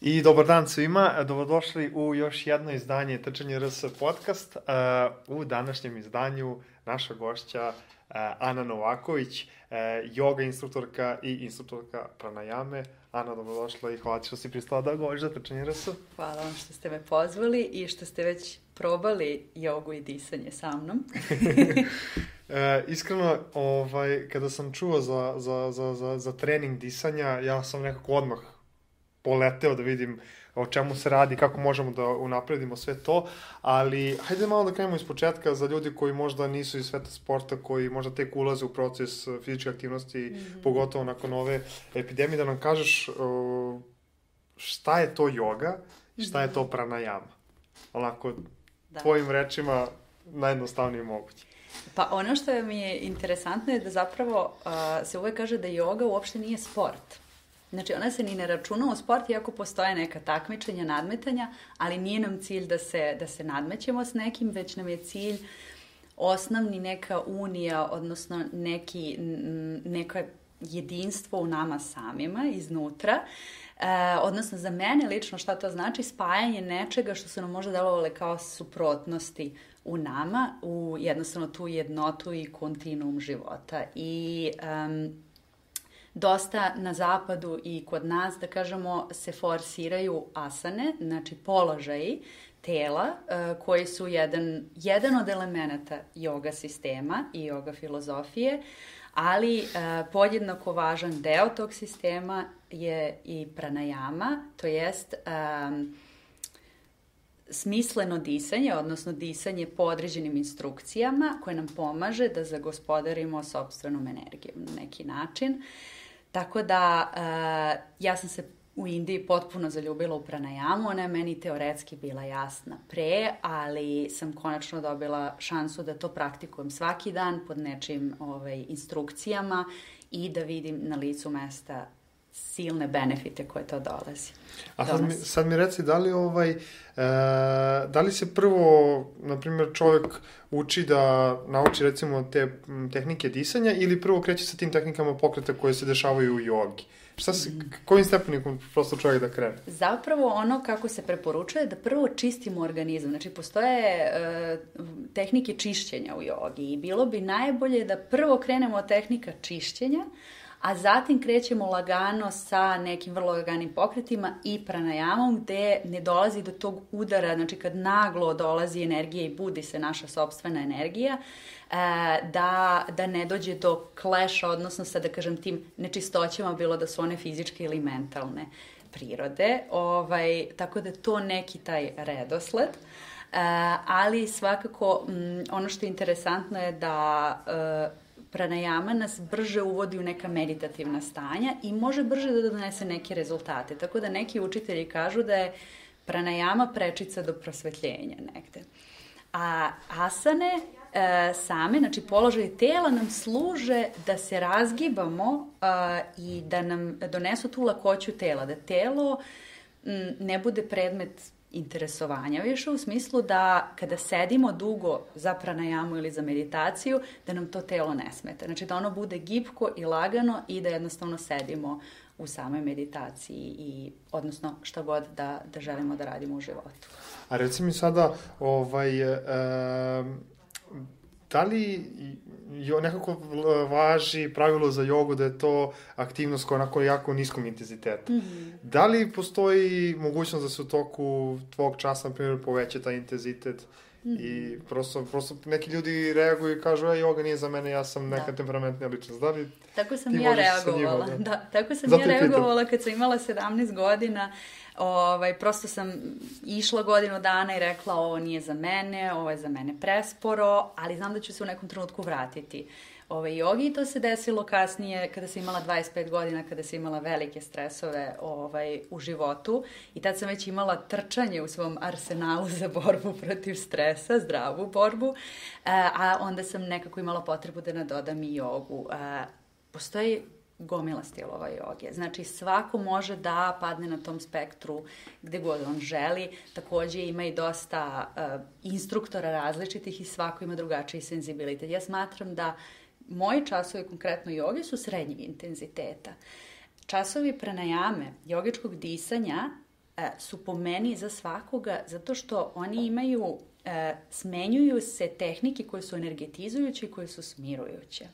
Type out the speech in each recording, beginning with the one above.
I dobar dan svima, dobrodošli u još jedno izdanje Trčanje RS podcast. U današnjem izdanju naša gošća Ana Novaković, yoga instruktorka i instruktorka pranajame. Ana, dobrodošla i hvala ti što si pristala da govoriš za Trčanje RS. Hvala vam što ste me pozvali i što ste već probali jogu i disanje sa mnom. E, iskreno, ovaj, kada sam čuo za, za, za, za, za trening disanja, ja sam nekako odmah poleteo da vidim o čemu se radi, kako možemo da unapredimo sve to, ali hajde malo da krenemo iz početka za ljudi koji možda nisu iz sveta sporta, koji možda tek ulaze u proces fizičke aktivnosti, mm -hmm. pogotovo nakon ove epidemije, da nam kažeš šta je to joga i šta je to mhm. pranajama. Onako, da. tvojim rečima najjednostavnije moguće. Pa ono što mi je interesantno je da zapravo uh, se uvek kaže da yoga uopšte nije sport. Znači, ona se ni ne računa u sport, iako postoje neka takmičenja, nadmetanja, ali nije nam cilj da se, da se nadmećemo s nekim, već nam je cilj osnovni neka unija, odnosno neki, neka jedinstvo u nama samima, iznutra. E, odnosno, za mene lično šta to znači? Spajanje nečega što su nam možda delovale kao suprotnosti u nama, u jednostavno tu jednotu i kontinuum života. I um, dosta na zapadu i kod nas, da kažemo, se forsiraju asane, znači položaji tela, uh, koji su jedan, jedan od elemenata yoga sistema i yoga filozofije, ali uh, podjednako važan deo tog sistema je i pranajama, to jest um, smisleno disanje, odnosno disanje po određenim instrukcijama koje nam pomaže da zagospodarimo sobstvenom energijom na neki način. Uh, Tako da, uh, ja sam se u Indiji potpuno zaljubila u pranajamu, ona je meni teoretski bila jasna pre, ali sam konačno dobila šansu da to praktikujem svaki dan pod nečim ovaj, instrukcijama i da vidim na licu mesta silne benefite koje to dolazi. A sad mi, sad mi reci, da li, ovaj, e, da li se prvo, na primjer, čovjek uči da nauči recimo te tehnike disanja ili prvo kreće sa tim tehnikama pokreta koje se dešavaju u jogi? Šta se, mm. kojim stepenikom prosto čovjek da krene? Zapravo ono kako se preporučuje da prvo čistimo organizam. Znači postoje e, tehnike čišćenja u jogi i bilo bi najbolje da prvo krenemo od tehnika čišćenja, a zatim krećemo lagano sa nekim vrlo laganim pokretima i pranajamom gde ne dolazi do tog udara, znači kad naglo dolazi energija i budi se naša sobstvena energija, e, da, da ne dođe do kleša, odnosno sa, da kažem, tim nečistoćama, bilo da su one fizičke ili mentalne prirode. Ovaj, tako da to neki taj redosled. Uh, ali svakako m, ono što je interesantno je da uh, pranajama nas brže uvodi u neka meditativna stanja i može brže da donese neke rezultate. Tako da neki učitelji kažu da je pranajama prečica do prosvetljenja negde. A asane e, same, znači položaj tela nam služe da se razgibamo e, i da nam donesu tu lakoću tela, da telo m, ne bude predmet interesovanja više u smislu da kada sedimo dugo za pranajamu ili za meditaciju, da nam to telo ne smeta. Znači da ono bude gipko i lagano i da jednostavno sedimo u samoj meditaciji i odnosno šta god da, da želimo da radimo u životu. A reci mi sada, ovaj, e, da li jo, nekako važi pravilo za jogu da je to aktivnost koja onako jako niskom intenzitetu. Mm -hmm. Da li postoji mogućnost da se u toku tvog časa, na primjer, poveća taj intenzitet mm -hmm. i prosto, prosto neki ljudi reaguju i kažu, ej, joga nije za mene, ja sam neka da. temperamentnija ličnost. Da li tako sam ja reagovala. Njima, da? da, tako sam Zato ja reagovala kad sam imala 17 godina. Ovaj, prosto sam išla godinu dana i rekla ovo nije za mene, ovo je za mene presporo, ali znam da ću se u nekom trenutku vratiti ovaj, jogi i to se desilo kasnije kada sam imala 25 godina, kada sam imala velike stresove ovaj, u životu i tad sam već imala trčanje u svom arsenalu za borbu protiv stresa, zdravu borbu, a onda sam nekako imala potrebu da nadodam i jogu. Postoji gomila stilova joge. Znači, svako može da padne na tom spektru gde god on želi. Takođe, ima i dosta uh, instruktora različitih i svako ima drugačiji senzibilitet. Ja smatram da moji časovi, konkretno joge, su srednjeg intenziteta. Časovi pranajame, jogičkog disanja, e, su po meni za svakoga zato što oni imaju, e, smenjuju se tehnike koje su energetizujuće i koje su smirujuće.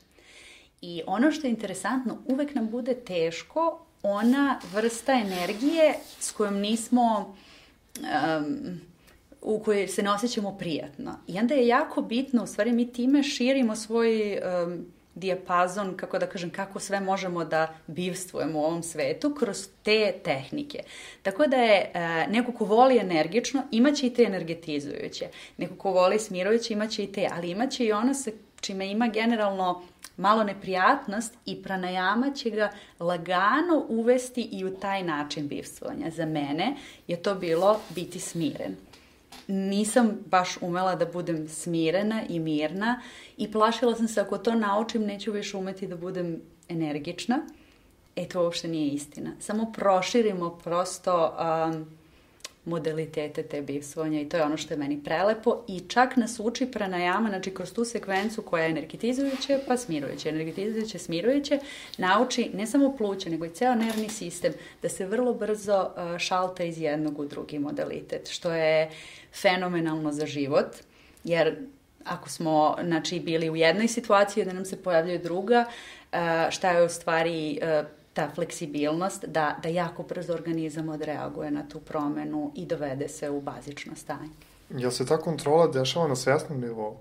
I ono što je interesantno, uvek nam bude teško ona vrsta energije s kojom nismo um, u kojoj se ne osjećamo prijatno. I onda je jako bitno, u stvari mi time širimo svoj um, dijapazon, kako da kažem, kako sve možemo da bivstvujemo u ovom svetu kroz te tehnike. Tako da je e, neko ko voli energično, imaće i te energetizujuće. Neko ko voli smirujuće, imaće i te, ali imaće i ono sa čime ima generalno malo neprijatnost i pranajama će ga lagano uvesti i u taj način bivstvovanja. Za mene je to bilo biti smiren nisam baš umela da budem smirena i mirna i plašila sam se ako to naučim neću više umeti da budem energična. E, to uopšte nije istina. Samo proširimo prosto um, modalitete te bivstvovanja i to je ono što je meni prelepo i čak nas uči pranajama, znači kroz tu sekvencu koja je energetizujuća pa smirujuća, energetizujuće, smirujuće, nauči ne samo pluće, nego i ceo nervni sistem da se vrlo brzo uh, šalta iz jednog u drugi modalitet, što je fenomenalno za život, jer ako smo znači, bili u jednoj situaciji da nam se pojavljuje druga, uh, šta je u stvari uh, ta fleksibilnost da, da jako brzo organizam odreaguje na tu promenu i dovede se u bazično stanje. Jel se ta kontrola dešava na svesnom nivou?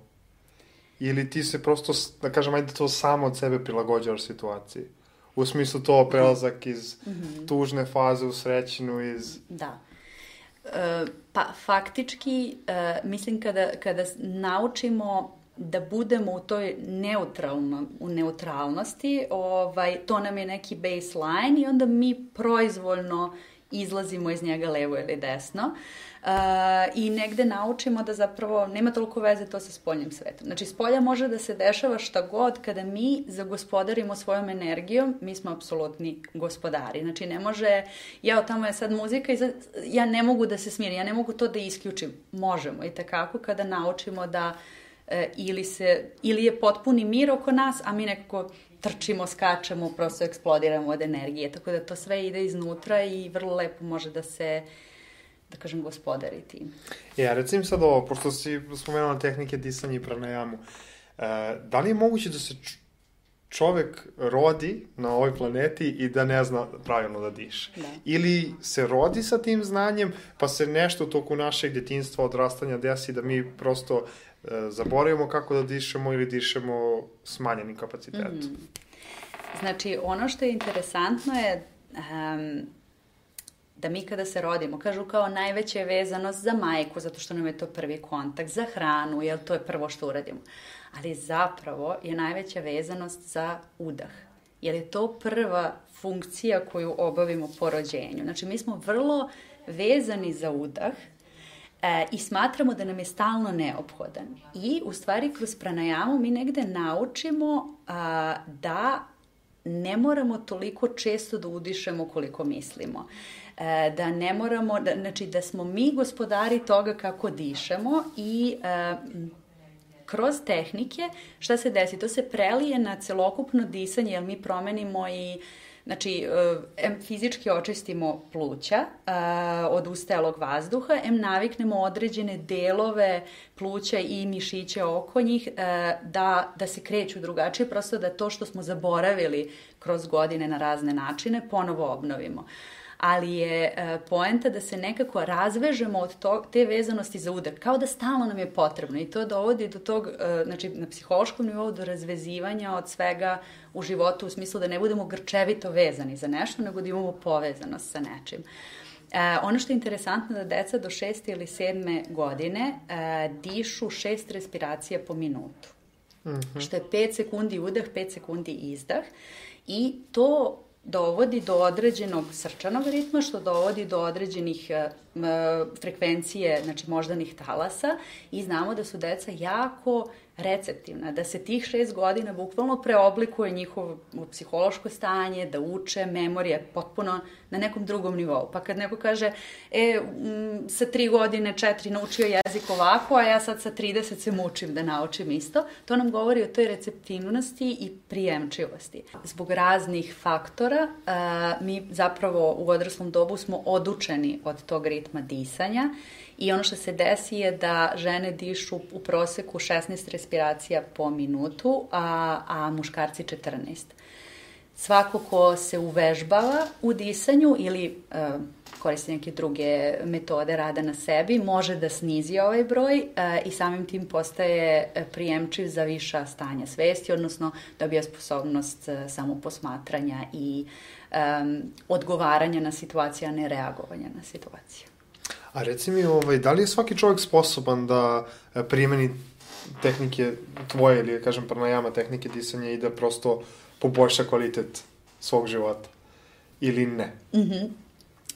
Ili ti se prosto, da kažem, ajde to samo od sebe prilagođavaš situaciji? U smislu to prelazak iz mm -hmm. tužne faze u srećinu, iz... Da. E, pa, faktički, e, mislim kada, kada naučimo da budemo u toj neutralno, u neutralnosti, ovaj, to nam je neki baseline i onda mi proizvoljno izlazimo iz njega levo ili desno uh, i negde naučimo da zapravo nema toliko veze to sa spoljnim svetom. Znači, spolja može da se dešava šta god kada mi zagospodarimo svojom energijom, mi smo apsolutni gospodari. Znači, ne može, ja tamo je sad muzika i sad, ja ne mogu da se smirim, ja ne mogu to da isključim. Možemo i takako kada naučimo da uh, ili, se, ili je potpuni mir oko nas, a mi nekako trčimo, skačemo, prosto eksplodiramo od energije. Tako da to sve ide iznutra i vrlo lepo može da se da kažem, gospodari tim. Ja, recim sad ovo, pošto si spomenula tehnike disanja i pranajamu, e, da li je moguće da se čovek rodi na ovoj planeti i da ne zna pravilno da diše. Da. Ili se rodi sa tim znanjem, pa se nešto u toku našeg detinstva, odrastanja desi da mi prosto E, zaboravimo kako da dišemo ili dišemo smanjenim kapacitetom. Mm. Znači, ono što je interesantno je um, da mi kada se rodimo, kažu kao najveća je vezanost za majku, zato što nam je to prvi kontakt, za hranu, jer to je prvo što uradimo. Ali zapravo je najveća vezanost za udah, jer je to prva funkcija koju obavimo po rođenju. Znači, mi smo vrlo vezani za udah, e, i smatramo da nam je stalno neophodan. I u stvari kroz pranajamu mi negde naučimo a, da ne moramo toliko često da udišemo koliko mislimo. E, da ne moramo, da, znači da smo mi gospodari toga kako dišemo i e, kroz tehnike šta se desi? To se prelije na celokupno disanje, jer mi promenimo i uh, Znači, e, em fizički očistimo pluća uh, od ustelog vazduha, em naviknemo određene delove pluća i mišiće oko njih uh, da, da se kreću drugačije, prosto da to što smo zaboravili kroz godine na razne načine ponovo obnovimo. Ali je e, poenta da se nekako razvežemo od to, te vezanosti za udar, kao da stalno nam je potrebno i to dovodi do tog, e, znači na psihološkom nivou do razvezivanja od svega u životu u smislu da ne budemo grčevito vezani za nešto, nego da imamo povezanost sa nečim. E, ono što je interesantno da deca do šeste ili sedme godine e, dišu šest respiracija po minutu. Mm -hmm. Što je 5 sekundi udah, 5 sekundi izdah. I to dovodi do određenog srčanog ritma, što dovodi do određenih e, frekvencije, znači moždanih talasa i znamo da su deca jako receptivna, da se tih šest godina bukvalno preoblikuje njihovo psihološko stanje, da uče, memorija potpuno na nekom drugom nivou. Pa kad neko kaže, e, m, sa tri godine, četiri naučio jezik ovako, a ja sad sa 30 se mučim da naučim isto, to nam govori o toj receptivnosti i prijemčivosti. Zbog raznih faktora mi zapravo u odraslom dobu smo odučeni od tog ritma disanja i ono što se desi je da žene dišu u proseku 16 respiracija po minutu, a, a muškarci 14. Svako ko se uvežbava u disanju ili uh, koristi neke druge metode rada na sebi, može da snizi ovaj broj uh, i samim tim postaje prijemčiv za viša stanja svesti, odnosno dobija sposobnost uh, samoposmatranja i um, odgovaranja na situacije, a ne reagovanja na situacije. A reci mi, ovaj, da li je svaki čovjek sposoban da primeni tehnike tvoje ili, kažem, pranajama tehnike disanja i da prosto poboljša kvalitet svog života ili ne? Mm -hmm.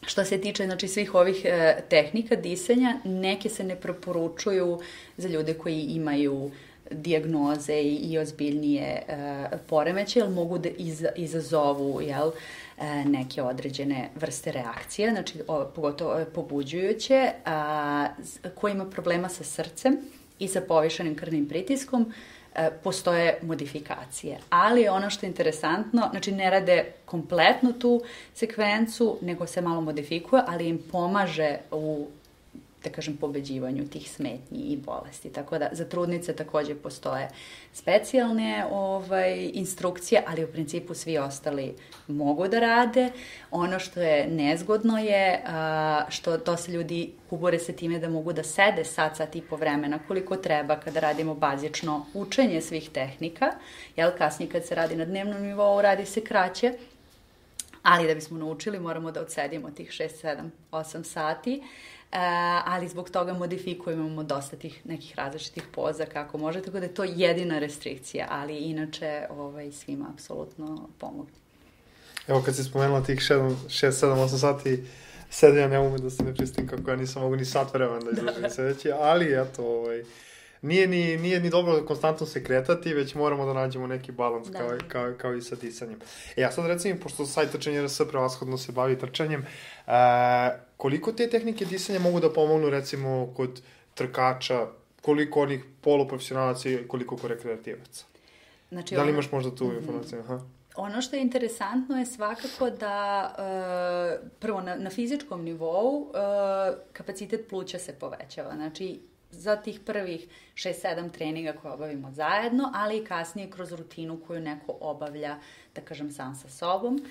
Što se tiče znači, svih ovih e, tehnika disanja, neke se ne preporučuju za ljude koji imaju diagnoze i, i ozbiljnije e, poremeće, jer mogu da iz, izazovu jel, e, neke određene vrste reakcije, znači o, pogotovo ove pobuđujuće, a, ko ima problema sa srcem i sa povišenim krvnim pritiskom, E, postoje modifikacije. Ali ono što je interesantno, znači ne rade kompletnu tu sekvencu, nego se malo modifikuje, ali im pomaže u da kažem, pobeđivanju tih smetnji i bolesti. Tako da za trudnice takođe postoje specijalne ovaj, instrukcije, ali u principu svi ostali mogu da rade. Ono što je nezgodno je a, što to se ljudi ubore se time da mogu da sede sat, sat i po vremena koliko treba kada radimo bazično učenje svih tehnika. Jel, kasnije kad se radi na dnevnom nivou radi se kraće, ali da bismo naučili moramo da odsedimo tih 6, 7, 8 sati. E, ali zbog toga modifikujemo dosta tih nekih različitih poza kako može, tako da je to jedina restrikcija, ali inače ovaj, svima apsolutno pomogu. Evo kad si spomenula tih 6, 7, 8 sati sedenja, ne umem da se ne pristim kako ja nisam mogu ni sat vremena da izdržim da. sedeći, ali eto, ovaj, nije ni, nije ni dobro konstantno se kretati, već moramo da nađemo neki balans da. kao, kao, kao i sa disanjem. E, ja sad recimo, pošto sajt trčanje RS prevashodno se bavi trčanjem, uh, koliko te tehnike disanja mogu da pomognu recimo kod trkača, koliko onih poluprofesionalaca i koliko kod rekreativaca? Znači, da li imaš možda tu mm -hmm. informaciju? Aha. Ono što je interesantno je svakako da uh, prvo na, na fizičkom nivou uh, kapacitet pluća se povećava. Znači za tih prvih 6-7 treninga koje obavimo zajedno, ali i kasnije kroz rutinu koju neko obavlja, da kažem, sam sa sobom. E,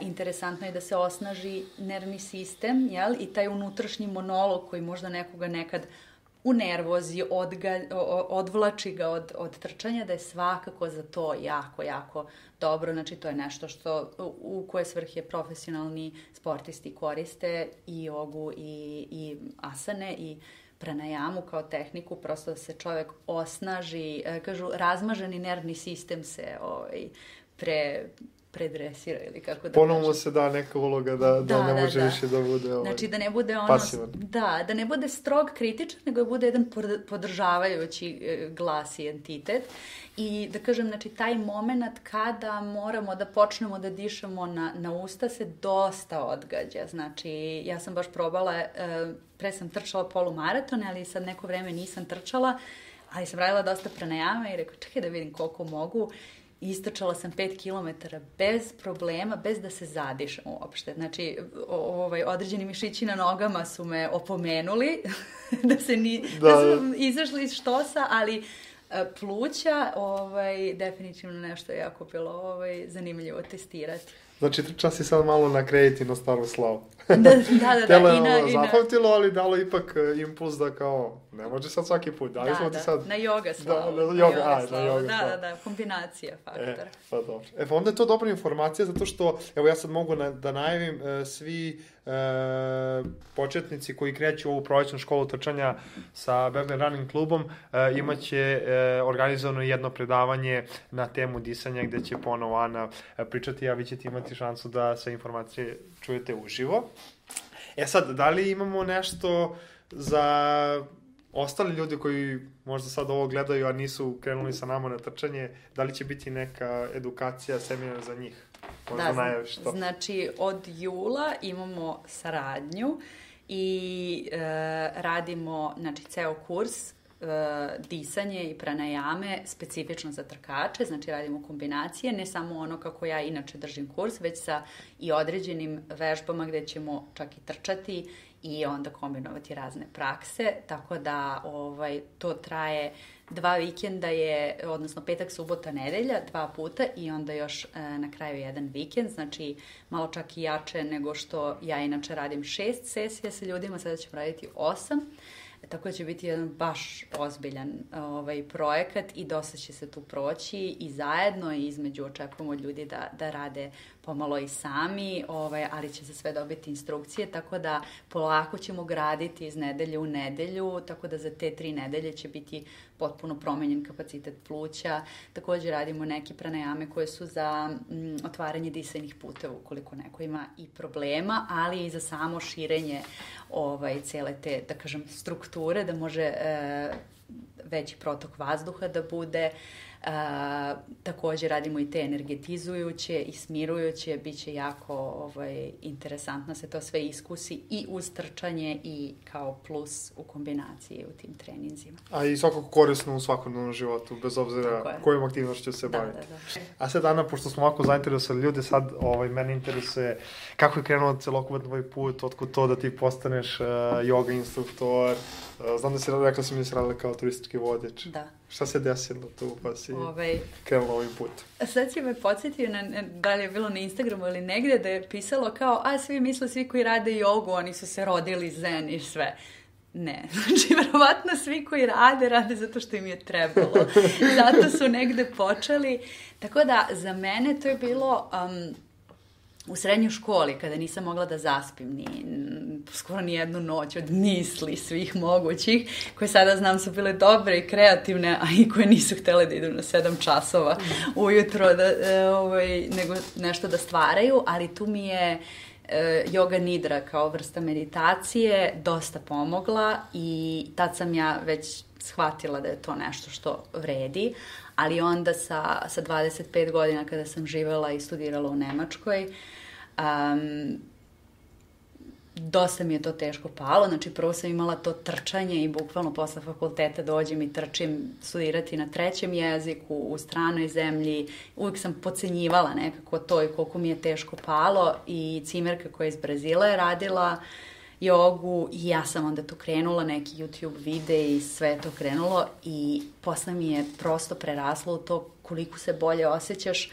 interesantno je da se osnaži nervni sistem, jel? I taj unutrašnji monolog koji možda nekoga nekad u nervozi, odga, odvlači ga od, od trčanja, da je svakako za to jako, jako dobro. Znači, to je nešto što u koje svrhe profesionalni sportisti koriste i jogu i, i asane i pranajamu kao tehniku, prosto da se čovek osnaži, e, kažu, razmaženi nervni sistem se ovaj, pre, predresira ili kako da Ponovno kažem. se da neka uloga da, da, da ne da, može da. više da bude ovaj, Znači da ne bude ono... Pasivan. Da, da ne bude strog kritičan, nego da bude jedan podržavajući e, glas i entitet. I da kažem, znači taj moment kada moramo da počnemo da dišemo na, na usta se dosta odgađa. Znači, ja sam baš probala, e, pre sam trčala polumaratone, ali sad neko vreme nisam trčala, ali sam radila dosta pranajama i rekao, čekaj da vidim koliko mogu istrčala sam 5 km bez problema, bez da se zadišem uopšte. Znači, ovaj, određeni mišići na nogama su me opomenuli da se ni, da, da su izašli iz štosa, ali e, pluća, ovaj, definitivno nešto jako bilo ovaj, zanimljivo testirati. Znači, trča si sad malo na krediti na staru slavu. da, da, da. Telo je ono zapamtilo, ali dalo ipak e, impuls da kao, ne može sad svaki put. Da, da, da. sad... na yoga slavu. Da, na yoga, na yoga, a, na yoga Da, da, da, kombinacija faktora. E, pa dobro. E, pa onda je to dobra informacija, zato što, evo ja sad mogu na, da najavim, e, svi e, početnici koji kreću u ovu prolećnu školu trčanja sa Berlin Running klubom, e, imaće e, organizovano jedno predavanje na temu disanja, gde će ponovo Ana e, pričati, a vi ćete imati šansu da sve informacije čujete uživo. E sad, da li imamo nešto za ostali ljudi koji možda sad ovo gledaju, a nisu krenuli sa nama na trčanje, da li će biti neka edukacija, seminar za njih? Možda da, najaviš to. Znači, od jula imamo saradnju i e, radimo znači, ceo kurs e, disanje i pranajame specifično za trkače, znači radimo kombinacije, ne samo ono kako ja inače držim kurs, već sa i određenim vežbama gde ćemo čak i trčati i onda kombinovati razne prakse, tako da ovaj, to traje dva vikenda je, odnosno petak, subota, nedelja, dva puta i onda još e, na kraju jedan vikend, znači malo čak i jače nego što ja inače radim šest sesija sa ljudima, sada ćemo raditi osam. E, tako da će biti jedan baš ozbiljan ovaj, projekat i dosta će se tu proći i zajedno i između očekujemo ljudi da, da rade pomalo i sami, ovaj, ali će se sve dobiti instrukcije, tako da polako ćemo graditi iz nedelje u nedelju, tako da za te tri nedelje će biti potpuno promenjen kapacitet pluća. Takođe radimo neke pranajame koje su za m, mm, otvaranje disajnih puteva ukoliko neko ima i problema, ali i za samo širenje ovaj, cele te, da kažem, strukture, da može e, veći protok vazduha da bude, A, takođe radimo i te energetizujuće i smirujuće, bit će jako ovaj, interesantno se to sve iskusi i uz trčanje i kao plus u kombinaciji u tim treninzima. A i svakako korisno u svakodnevnom životu, bez obzira kojom aktivnošću se da, bavite. Da, da. A sad, Ana, pošto smo ovako zainteresovali ljude, sad ovaj, mene interesuje kako je krenuo celokupan tvoj put, otkud to da ti postaneš uh, yoga instruktor, Znam da si rekla si mi da si radila kao turistički vodič. Da. Šta se desilo tu pa si ovaj, krenula ovim put? Sad si me podsjetio na, da li je bilo na Instagramu ili negde da je pisalo kao, a svi misle, svi koji rade jogu, oni su se rodili zen i sve. Ne, znači verovatno svi koji rade, rade zato što im je trebalo. Zato su negde počeli. Tako da za mene to je bilo um, u srednjoj školi, kada nisam mogla da zaspim ni, skoro ni jednu noć od misli svih mogućih, koje sada znam su bile dobre i kreativne, a i koje nisu htele da idu na sedam časova ujutro, da, e, ovaj, nego nešto da stvaraju, ali tu mi je e, yoga nidra kao vrsta meditacije dosta pomogla i tad sam ja već shvatila da je to nešto što vredi, ali onda sa, sa 25 godina kada sam živela i studirala u Nemačkoj, um, dosta mi je to teško palo, znači prvo sam imala to trčanje i bukvalno posle fakulteta dođem i trčim studirati na trećem jeziku u stranoj zemlji, uvijek sam pocenjivala nekako to i koliko mi je teško palo i cimerka koja je iz Brazila je radila jogu i ja sam onda tu krenula, neki YouTube vide i sve to krenulo i posle mi je prosto preraslo u to koliko se bolje osjećaš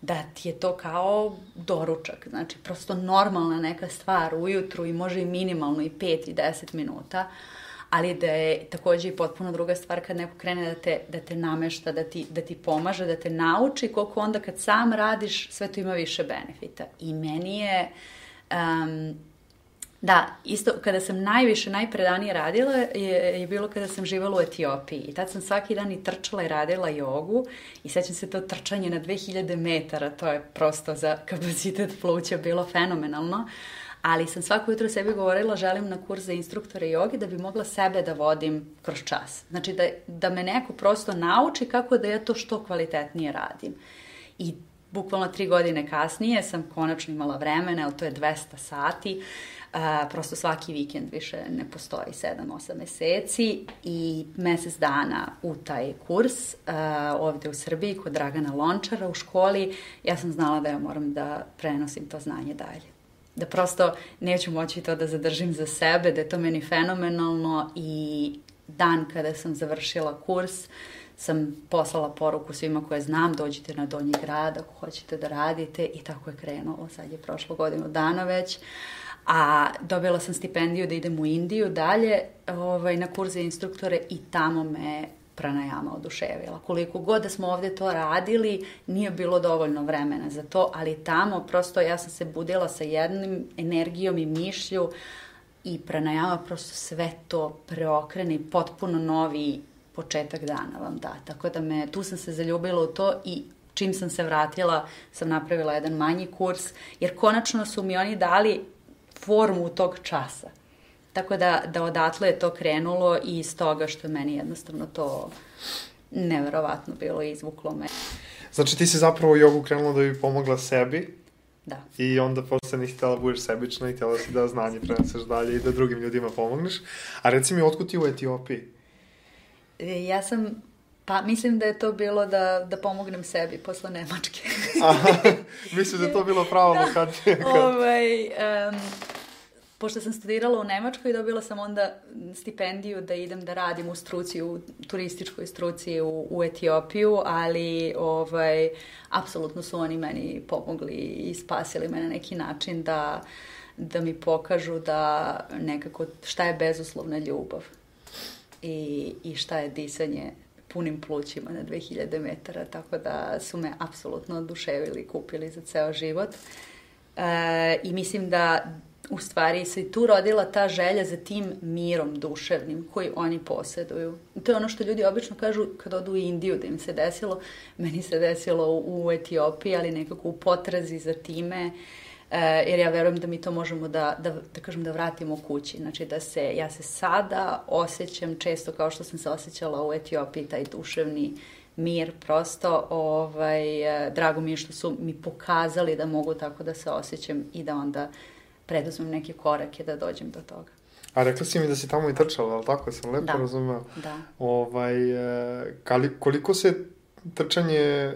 da ti je to kao doručak, znači prosto normalna neka stvar ujutru i može i minimalno i 5 i 10 minuta, ali da je takođe i potpuno druga stvar kad neko krene da te, da te namešta, da ti, da ti pomaže, da te nauči, koliko onda kad sam radiš, sve to ima više benefita. I meni je um, Da, isto kada sam najviše, najpredanije radila je, je bilo kada sam živala u Etiopiji. I tad sam svaki dan i trčala i radila jogu i sećam se to trčanje na 2000 metara, to je prosto za kapacitet pluća bilo fenomenalno. Ali sam svako jutro sebi govorila želim na kurs za instruktore jogi da bi mogla sebe da vodim kroz čas. Znači da, da me neko prosto nauči kako da ja to što kvalitetnije radim. I bukvalno tri godine kasnije sam konačno imala vremena, ali to je 200 sati. Uh, prosto svaki vikend više ne postoji 7-8 meseci i mesec dana u taj kurs a, ovde u Srbiji kod Dragana Lončara u školi ja sam znala da ja moram da prenosim to znanje dalje. Da prosto neću moći to da zadržim za sebe, da je to meni fenomenalno i dan kada sam završila kurs sam poslala poruku svima koje znam, dođite na Donji grad ako hoćete da radite i tako je krenulo. Sad je prošlo godinu dana već. A dobila sam stipendiju da idem u Indiju dalje ovaj, na kurze instruktore i tamo me pranajama oduševila. Koliko god da smo ovde to radili, nije bilo dovoljno vremena za to, ali tamo prosto ja sam se budila sa jednim energijom i mišlju i pranajama prosto sve to preokrene potpuno novi početak dana vam da. Tako da me, tu sam se zaljubila u to i čim sam se vratila sam napravila jedan manji kurs, jer konačno su mi oni dali formu tog časa. Tako da, da odatle je to krenulo i iz toga što je meni jednostavno to neverovatno bilo izvuklo me. Znači ti si zapravo jogu krenula da bi pomogla sebi, Da. I onda posle nisi htjela da budeš sebična i htjela si da znanje preneseš dalje i da drugim ljudima pomogneš. A reci mi, otkud ti u Etiopiji? E, Ja sam, pa mislim da je to bilo da, da pomognem sebi posle Nemačke. Aha, mislim da je to bilo pravo da. lokacija. Ovaj, um, pošto sam studirala u Nemačkoj, dobila sam onda stipendiju da idem da radim u struci, u turističkoj struci u, u Etiopiju, ali ovaj, apsolutno su oni meni pomogli i spasili me na neki način da, da mi pokažu da nekako šta je bezuslovna ljubav i, i šta je disanje punim plućima na 2000 metara, tako da su me apsolutno oduševili kupili za ceo život. E, I mislim da u stvari se tu rodila ta želja za tim mirom duševnim koji oni poseduju. To je ono što ljudi obično kažu kad odu u Indiju da im se desilo. Meni se desilo u Etiopiji, ali nekako u potrazi za time. E, jer ja verujem da mi to možemo da, da, da kažem da vratimo kući. Znači da se, ja se sada osjećam često kao što sam se osjećala u Etiopiji, taj duševni mir prosto, ovaj, e, drago mi je što su mi pokazali da mogu tako da se osjećam i da onda preduzmem neke korake da dođem do toga. A rekla si mi da si tamo i trčala, ali tako sam lepo Da. razumeo? Da. Ovaj, e, kali, koliko se trčanje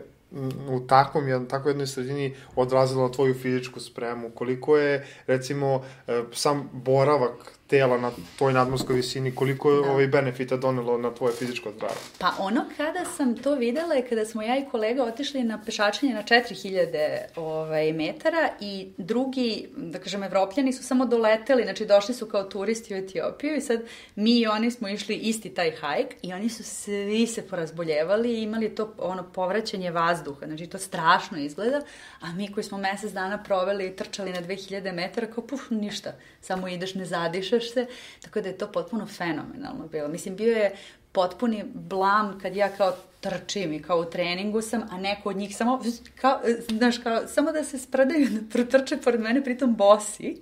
u takvom, jednom, tako jednoj sredini odrazilo na tvoju fizičku spremu? Koliko je, recimo, e, sam boravak tela na toj nadmorskoj visini, koliko je Da. ovaj benefita donelo na tvoje fizičko zdravlje? Pa ono kada sam to videla je kada smo ja i kolega otišli na pešačenje na 4000 ovaj, metara i drugi, da kažem, evropljani su samo doleteli, znači došli su kao turisti u Etiopiju i sad mi i oni smo išli isti taj hajk i oni su svi se porazboljevali i imali to ono povraćanje vazduha, znači to strašno izgleda, a mi koji smo mesec dana proveli i trčali na 2000 metara, kao puf, ništa, samo ideš, ne zadišeš se, tako da je to potpuno fenomenalno bilo. Mislim, bio je potpuni blam kad ja kao trčim i kao u treningu sam, a neko od njih samo, kao, znaš, kao, samo da se spredaju, da protrče pored mene, pritom bosi,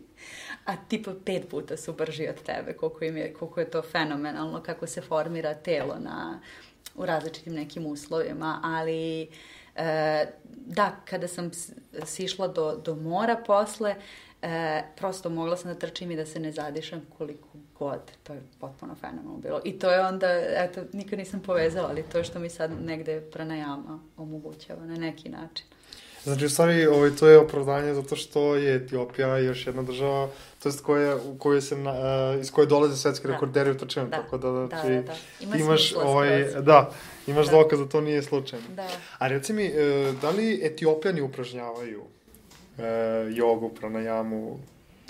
a tipa pet puta su brži od tebe, koliko, im je, koliko je to fenomenalno, kako se formira telo na, u različitim nekim uslovima, ali e, da, kada sam sišla do, do mora posle, e, prosto mogla sam da trčim i da se ne zadišem koliko god. To je potpuno fenomenalno bilo. I to je onda, eto, nikad nisam povezala, ali to što mi sad negde pranajama omogućava na neki način. Znači, u stvari, ovaj, to je opravdanje zato što je Etiopija još jedna država, to jest koja, u kojoj se, na, uh, iz koje dolaze svetski Da. rekorderi u trčanju, Da. tako da, Da, znači, da, da. Ima imaš, ovaj, skroz. da, imaš Da. dokaz da to nije slučajno. Da. A reci mi, e, da li Etiopljani upražnjavaju e, jogu, pranajamu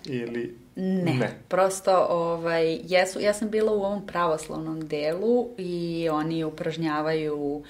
ili Ne, Ne. prosto ovaj, jesu, ja sam bila u ovom pravoslavnom delu i oni upražnjavaju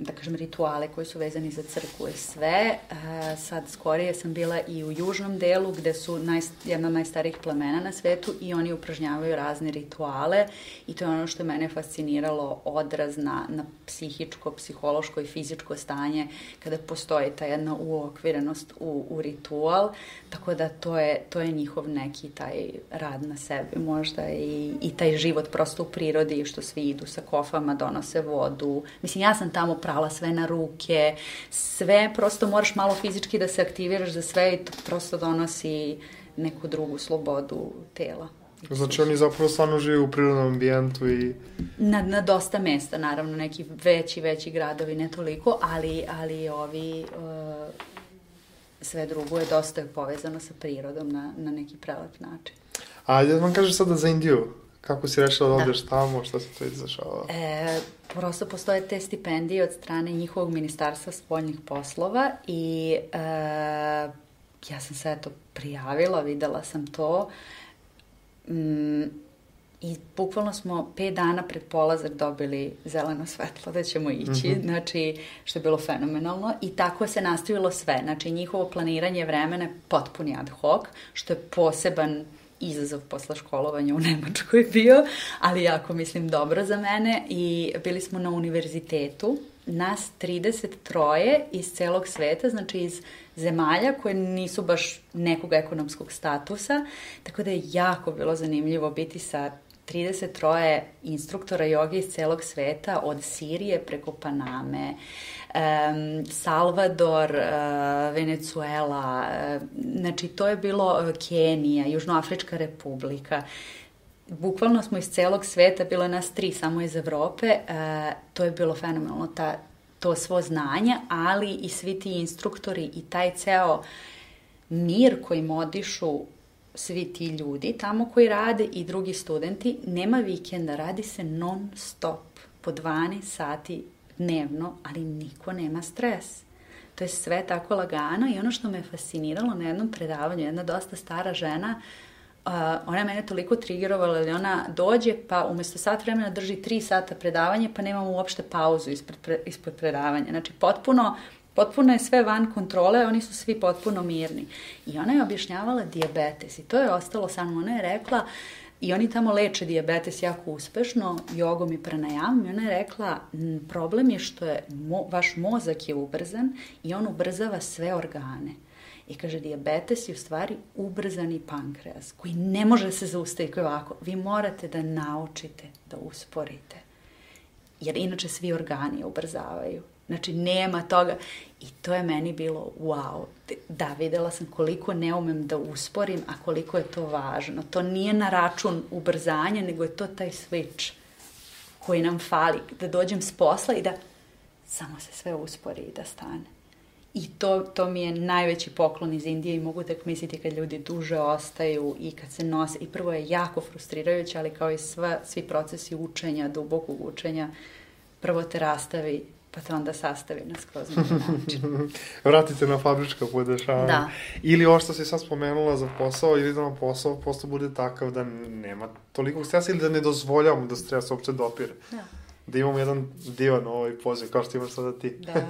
da kažem, rituale koji su vezani za crkvu i sve. E, sad skorije sam bila i u južnom delu gde su naj, jedna od najstarijih plemena na svetu i oni upražnjavaju razne rituale i to je ono što je mene fasciniralo odraz na, na psihičko, psihološko i fizičko stanje kada postoji ta jedna uokvirenost u, u ritual, tako da to je, to je njihov neki taj rad na sebi možda i, i taj život prosto u prirodi što svi idu sa kofama, donose vodu. Mislim, ja sam tamo prala sve na ruke, sve prosto moraš malo fizički da se aktiviraš za sve i to prosto donosi neku drugu slobodu tela. Znači oni zapravo stvarno žive u prirodnom ambijentu i Na, na dosta mesta, naravno, neki veći, veći gradovi, ne toliko, ali, ali ovi, uh, sve drugo je dosta povezano sa prirodom na, na neki prelep način. A da vam kažeš sada za Indiju, kako si rešila da Da. odeš tamo, šta se to izdešava? E, prosto postoje te stipendije od strane njihovog ministarstva spoljnih poslova i e, ja sam se eto prijavila, videla sam to mm, i bukvalno smo pet dana pred polazak dobili zeleno svetlo da ćemo ići, Mhm. znači što je bilo fenomenalno i tako se nastavilo sve, znači njihovo planiranje vremena je potpuni ad hoc, što je poseban izazov posle školovanja u Nemačkoj bio, ali jako mislim dobro za mene i bili smo na univerzitetu. Nas 33 iz celog sveta, znači iz zemalja koje nisu baš nekog ekonomskog statusa, tako da je jako bilo zanimljivo biti sa 33 instruktora joge iz celog sveta, od Sirije preko Paname, um, Salvador, uh, Venezuela, uh, znači to je bilo uh, Kenija, Južnoafrička republika, bukvalno smo iz celog sveta, bilo je nas tri samo iz Evrope, uh, to je bilo fenomenalno, ta, to svo znanje, ali i svi ti instruktori i taj ceo mir kojim odišu svi ti ljudi tamo koji rade i drugi studenti, nema vikenda, radi se non stop, po 12 sati dnevno, ali niko nema stres. To je sve tako lagano i ono što me fasciniralo na jednom predavanju, jedna dosta stara žena, uh, ona je mene toliko trigerovala da ona dođe pa umesto sat vremena drži tri sata predavanje pa nemamo uopšte pauzu ispred, pre, ispred predavanja. Znači potpuno potpuno je sve van kontrole, oni su svi potpuno mirni. I ona je objašnjavala diabetes i to je ostalo sa mnom. Ona je rekla, i oni tamo leče diabetes jako uspešno, jogom i pranajamom, i ona je rekla, problem je što je mo, vaš mozak je ubrzan i on ubrzava sve organe. I kaže, diabetes je u stvari ubrzani pankreas, koji ne može da se zaustaviti ovako. Vi morate da naučite da usporite. Jer inače svi organi ubrzavaju. Znači, nema toga. I to je meni bilo wow. Da, videla sam koliko ne umem da usporim, a koliko je to važno. To nije na račun ubrzanja, nego je to taj switch koji nam fali. Da dođem s posla i da samo se sve uspori i da stane. I to, to mi je najveći poklon iz Indije i mogu tek misliti kad ljudi duže ostaju i kad se nose. I prvo je jako frustrirajuće, ali kao i sva, svi procesi učenja, dubokog učenja, prvo te rastavi pa te onda sastavi na skroz način. Vratite na fabrička podešavanja. Da. Ili ovo što si sad spomenula za posao, ili da nam posao posto bude takav da nema toliko stresa ili da ne dozvoljavamo da stres uopće dopire. Da da imamo jedan divan ovaj poziv, kao što imaš sada ti. da.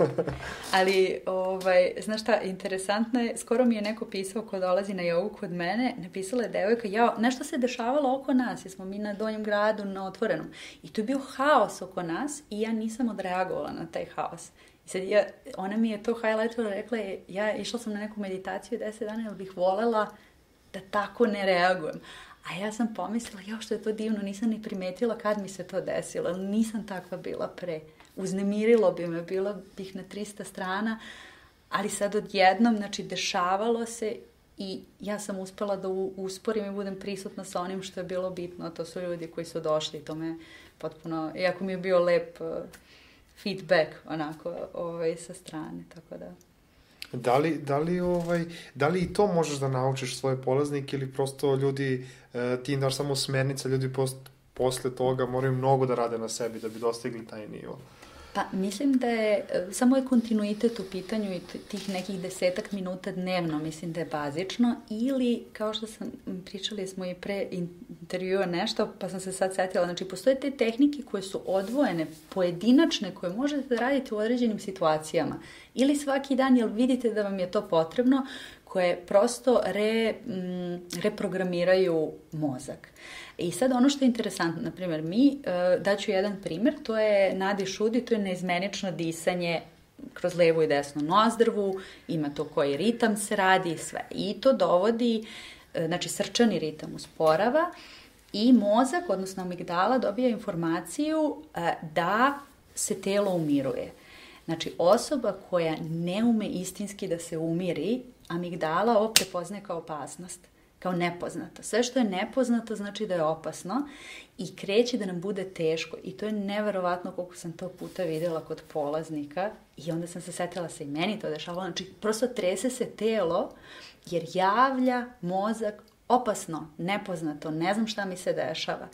Ali, ovaj, znaš šta, interesantno je, skoro mi je neko pisao ko dolazi na jogu kod mene, napisala je devojka, ja, nešto se dešavalo oko nas, jer smo mi na donjem gradu, na otvorenom. I tu je bio haos oko nas i ja nisam odreagovala na taj haos. I sad ja, ona mi je to highlightala, rekla je, ja išla sam na neku meditaciju 10 dana, jer bih volela da tako ne reagujem. A ja sam pomislila, jo što je to divno, nisam ni primetila kad mi se to desilo, nisam takva bila pre. Uznemirilo bi me, bila bih na 300 strana, ali sad odjednom, znači, dešavalo se i ja sam uspela da usporim i budem prisutna sa onim što je bilo bitno, to su ljudi koji su došli i to me potpuno, iako mi je bio lep uh, feedback onako ovaj, sa strane, tako da... Da li, da, li, ovaj, da li i to možeš da naučiš svoje polaznike ili prosto ljudi, e, ti im daš samo smernica, ljudi post, posle toga moraju mnogo da rade na sebi da bi dostigli taj nivo? Pa mislim da je, samo je kontinuitet u pitanju i tih nekih desetak minuta dnevno, mislim da je bazično, ili kao što sam, pričali smo i pre intervjua nešto, pa sam se sad setila, znači postoje te tehnike koje su odvojene, pojedinačne, koje možete da radite u određenim situacijama, ili svaki dan, jel vidite da vam je to potrebno, koje prosto re, m, reprogramiraju mozak. I sad ono što je interesantno, na primjer, mi, uh, daću jedan primjer, to je Nadi Šudi, to je neizmenično disanje kroz levu i desnu nozdrvu, ima to koji ritam se radi i sve. I to dovodi, uh, znači srčani ritam usporava i mozak, odnosno amigdala, dobija informaciju uh, da se telo umiruje. Znači, osoba koja ne ume istinski da se umiri, amigdala ovo prepoznaje kao opasnost kao nepoznato. Sve što je nepoznato znači da je opasno i kreće da nam bude teško. I to je neverovatno koliko sam to puta videla kod polaznika i onda sam se setila se i meni to dešavalo. Znači, prosto trese se telo jer javlja mozak opasno, nepoznato, ne znam šta mi se dešava.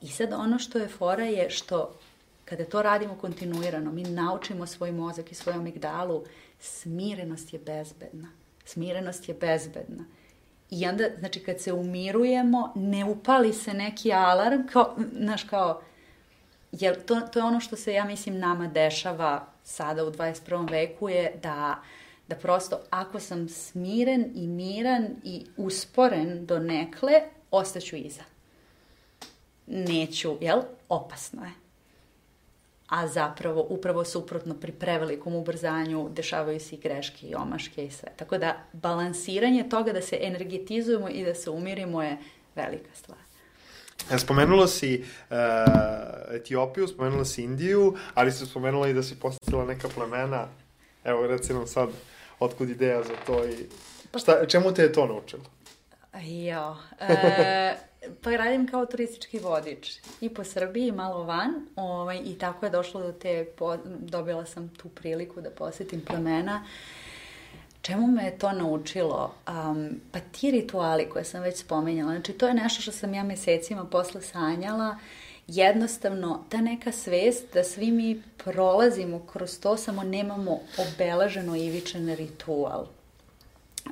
I sad ono što je fora je što kada to radimo kontinuirano, mi naučimo svoj mozak i svoju amigdalu, smirenost je bezbedna. Smirenost je bezbedna. I onda, znači, kad se umirujemo, ne upali se neki alarm, kao, znaš, kao, jer to, to je ono što se, ja mislim, nama dešava sada u 21. veku je da, da prosto, ako sam smiren i miran i usporen do nekle, ostaću iza. Neću, jel? Opasno je. a zapravo upravo suprotno pri prevelikom ubrzanju dešavaju se i greške i omaške i sve. Tako da balansiranje toga da se energetizujemo i da se umirimo je velika stvar. Spomenula si uh, Etiopiju, spomenula si Indiju, ali si spomenula i da si postavila neka plemena. Evo, reci nam sad, otkud ideja za to i šta, čemu te je to naučilo? Jo, e, pa radim kao turistički vodič i po Srbiji i malo van ovaj, i tako je došlo do te, po, dobila sam tu priliku da posetim plemena. Čemu me je to naučilo? Um, pa ti rituali koje sam već spomenjala, znači to je nešto što sam ja mesecima posle sanjala, jednostavno ta neka svest da svi mi prolazimo kroz to, samo nemamo obeleženo ivičan ritual.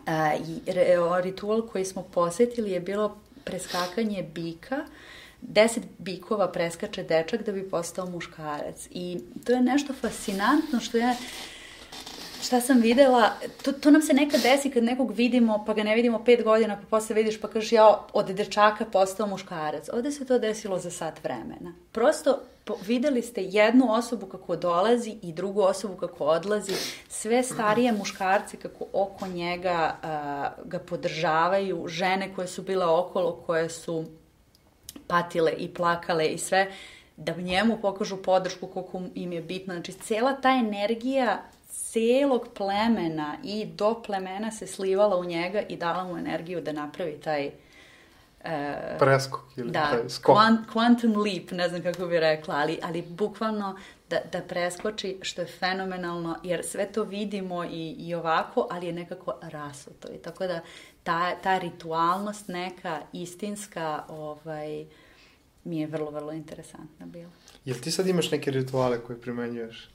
A, i ritual koji smo posetili je bilo preskakanje bika, deset bikova preskače dečak da bi postao muškarac. I to je nešto fascinantno što ja šta sam videla, to, to nam se nekad desi kad nekog vidimo, pa ga ne vidimo pet godina, pa posle vidiš pa kažeš ja od dečaka postao muškarac. Ovde se to desilo za sat vremena. Prosto po, videli ste jednu osobu kako dolazi i drugu osobu kako odlazi, sve starije muškarce kako oko njega uh, ga podržavaju, žene koje su bile okolo, koje su patile i plakale i sve, da njemu pokažu podršku koliko im je bitno. Znači, cela ta energija celog plemena i do plemena se slivala u njega i dala mu energiju da napravi taj uh, preskok ili da, taj skok. Quant, quantum leap, ne znam kako bi rekla, ali, ali bukvalno da, da preskoči, što je fenomenalno, jer sve to vidimo i, i ovako, ali je nekako rasuto. I tako da ta, ta ritualnost neka istinska ovaj, mi je vrlo, vrlo interesantna bila. Jel ti sad imaš neke rituale koje primenjuješ?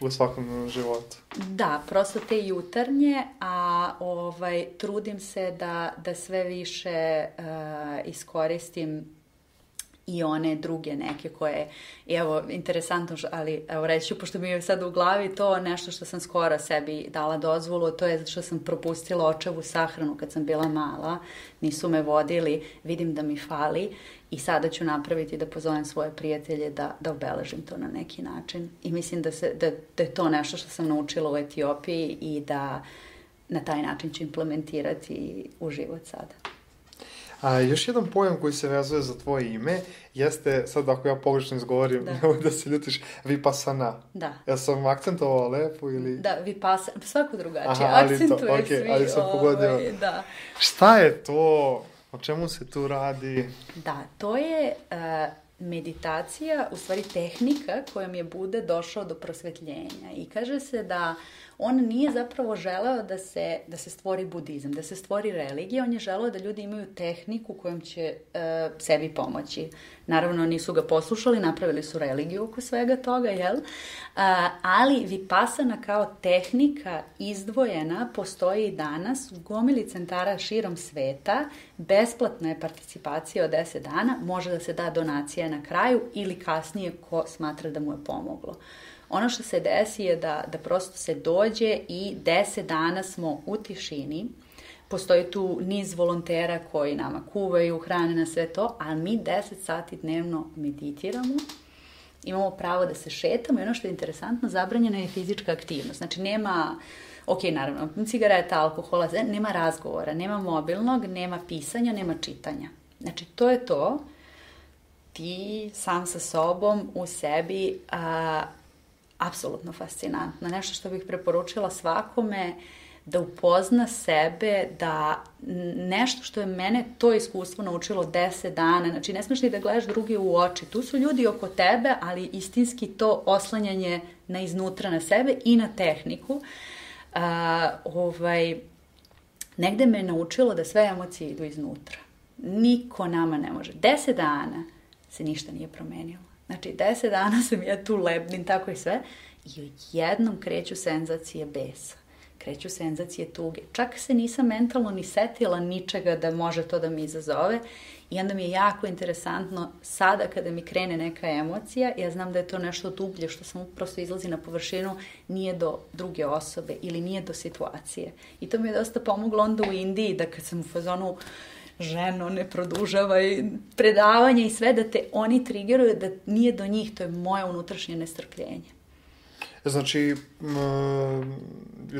u svakom životu. Da, prosto te jutarnje, a ovaj, trudim se da, da sve više uh, iskoristim i one druge neke koje, evo, interesantno, ali evo reći ću, pošto mi je sad u glavi to nešto što sam skoro sebi dala dozvolu, to je što sam propustila očevu sahranu kad sam bila mala, nisu me vodili, vidim da mi fali i sada ću napraviti da pozovem svoje prijatelje da, da obeležim to na neki način. I mislim da, se, da, da je to nešto što sam naučila u Etiopiji i da na taj način ću implementirati u život sada. A još jedan pojam koji se vezuje za tvoje ime jeste, sad ako ja pogrešno izgovorim, da, da se ljutiš, vipassana. Da. Ja sam akcentovao lepo ili... Da, vipassana, svako drugačije, Aha, akcentuje to, okay, svi. ali sam ovaj, pogodio. Da. Šta je to? O čemu se tu radi? Da, to je uh, meditacija, u stvari tehnika kojom je Bude došao do prosvetljenja. I kaže se da on nije zapravo želeo da se, da se stvori budizam, da se stvori religija, on je želeo da ljudi imaju tehniku kojom će uh, sebi pomoći. Naravno, nisu ga poslušali, napravili su religiju oko svega toga, jel? Uh, ali Vipassana kao tehnika izdvojena postoji i danas u gomili centara širom sveta, besplatna je participacija od 10 dana, može da se da donacija na kraju ili kasnije ko smatra da mu je pomoglo. Ono što se desi je da, da prosto se dođe i deset dana smo u tišini, postoji tu niz volontera koji nama kuvaju, hrane na sve to, a mi 10 sati dnevno meditiramo, imamo pravo da se šetamo i ono što je interesantno, zabranjena je fizička aktivnost. Znači nema, ok, naravno, cigareta, alkohola, nema razgovora, nema mobilnog, nema pisanja, nema čitanja. Znači, to je to. Ti sam sa sobom u sebi a, apsolutno fascinantno. Nešto što bih preporučila svakome da upozna sebe, da nešto što je mene to iskustvo naučilo 10 dana, znači ne smeš ni da gledaš drugi u oči, tu su ljudi oko tebe, ali istinski to oslanjanje na iznutra na sebe i na tehniku, uh, ovaj, negde me naučilo da sve emocije idu iznutra. Niko nama ne može. 10 dana se ništa nije promenilo. Znači, deset dana sam ja tu lebnim, tako i sve. I jednom kreću senzacije besa. Kreću senzacije tuge. Čak se nisam mentalno ni setila ničega da može to da mi izazove. I onda mi je jako interesantno sada kada mi krene neka emocija, ja znam da je to nešto dublje što samo prosto izlazi na površinu, nije do druge osobe ili nije do situacije. I to mi je dosta pomoglo onda u Indiji da kad sam u fazonu ženo, ne produžavaj predavanje i sve, da te oni trigeruju, da nije do njih, to je moje unutrašnje nestrpljenje. Znači, m,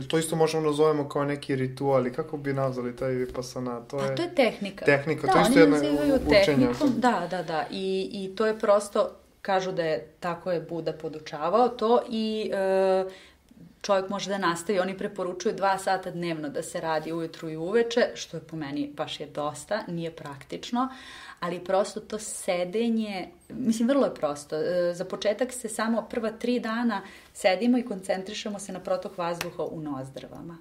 to isto možemo da nazovemo kao neki ritual i kako bi nazvali taj vipassana? To je, A to je tehnika. Tehnika, da, to je isto jedna učenja. Tehnikom, da, da, da. I, I to je prosto, kažu da je tako je Buda podučavao to i e, čovjek može da nastavi, oni preporučuju dva sata dnevno da se radi ujutru i uveče, što je po meni baš je dosta, nije praktično, ali prosto to sedenje, mislim vrlo je prosto, e, za početak se samo prva tri dana sedimo i koncentrišemo se na protok vazduha u nozdrvama.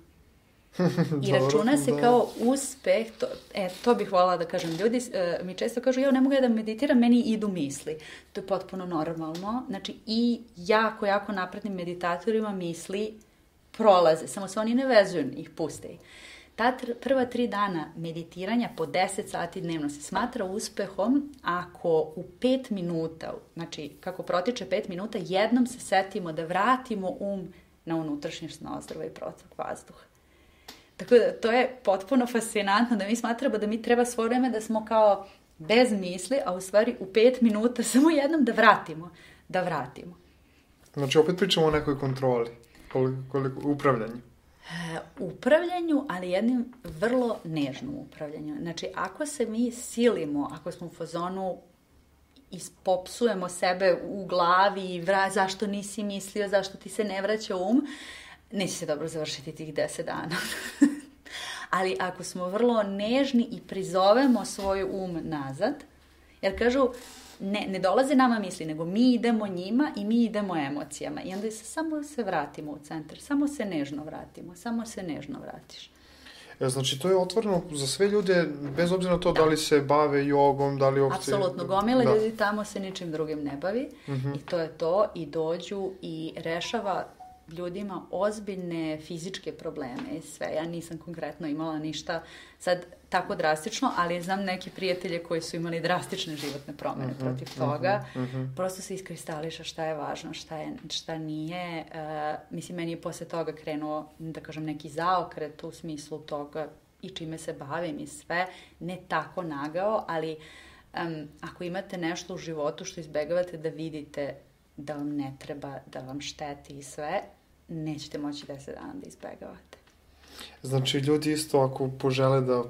I računa se da. kao uspeh, to, e, to bih volala da kažem, ljudi e, mi često kažu, ja ne mogu ja da meditiram, meni idu misli. To je potpuno normalno. Znači, i jako, jako naprednim meditatorima misli prolaze, samo se oni ne vezuju, ih puste ih. Ta tr prva tri dana meditiranja po 10 sati dnevno se smatra uspehom ako u 5 minuta, znači kako protiče 5 minuta, jednom se setimo da vratimo um na unutrašnjost nozdrva i protok vazduha. Tako da to je potpuno fascinantno da mi smatramo da mi treba svoje vreme da smo kao bez misli, a u stvari u pet minuta samo jednom da vratimo. Da vratimo. Znači opet pričamo o nekoj kontroli, koliko, koliko, upravljanju. E, upravljanju, ali jednim vrlo nežnom upravljanju. Znači, ako se mi silimo, ako smo u fazonu ispopsujemo sebe u glavi i vra, zašto nisi mislio, zašto ti se ne vraća um, neće se dobro završiti tih deset dana. Ali ako smo vrlo nežni i prizovemo svoj um nazad, jer kažu, ne, ne dolaze nama misli, nego mi idemo njima i mi idemo emocijama. I onda se samo se vratimo u centar, samo se nežno vratimo, samo se nežno vratiš. E, znači, to je otvoreno za sve ljude, bez obzira na to da, da li se bave jogom, da li uopšte... Apsolutno, gomile da. ljudi tamo se ničim drugim ne bavi uh mhm. -huh. i to je to i dođu i rešava ljudima ozbiljne fizičke probleme i sve. Ja nisam konkretno imala ništa sad tako drastično, ali znam neke prijatelje koji su imali drastične životne promene uh mhm, -huh, protiv mhm, toga. Uh mhm, -huh. Prosto se iskristališa šta je važno, šta, je, šta nije. Uh, mislim, meni je posle toga krenuo, da kažem, neki zaokret u smislu toga i čime se bavim i sve. Ne tako nagao, ali um, ako imate nešto u životu što izbegavate da vidite da vam ne treba, da vam šteti i sve, nećete moći 10 dana da izbegavate. Znači, ljudi isto ako požele da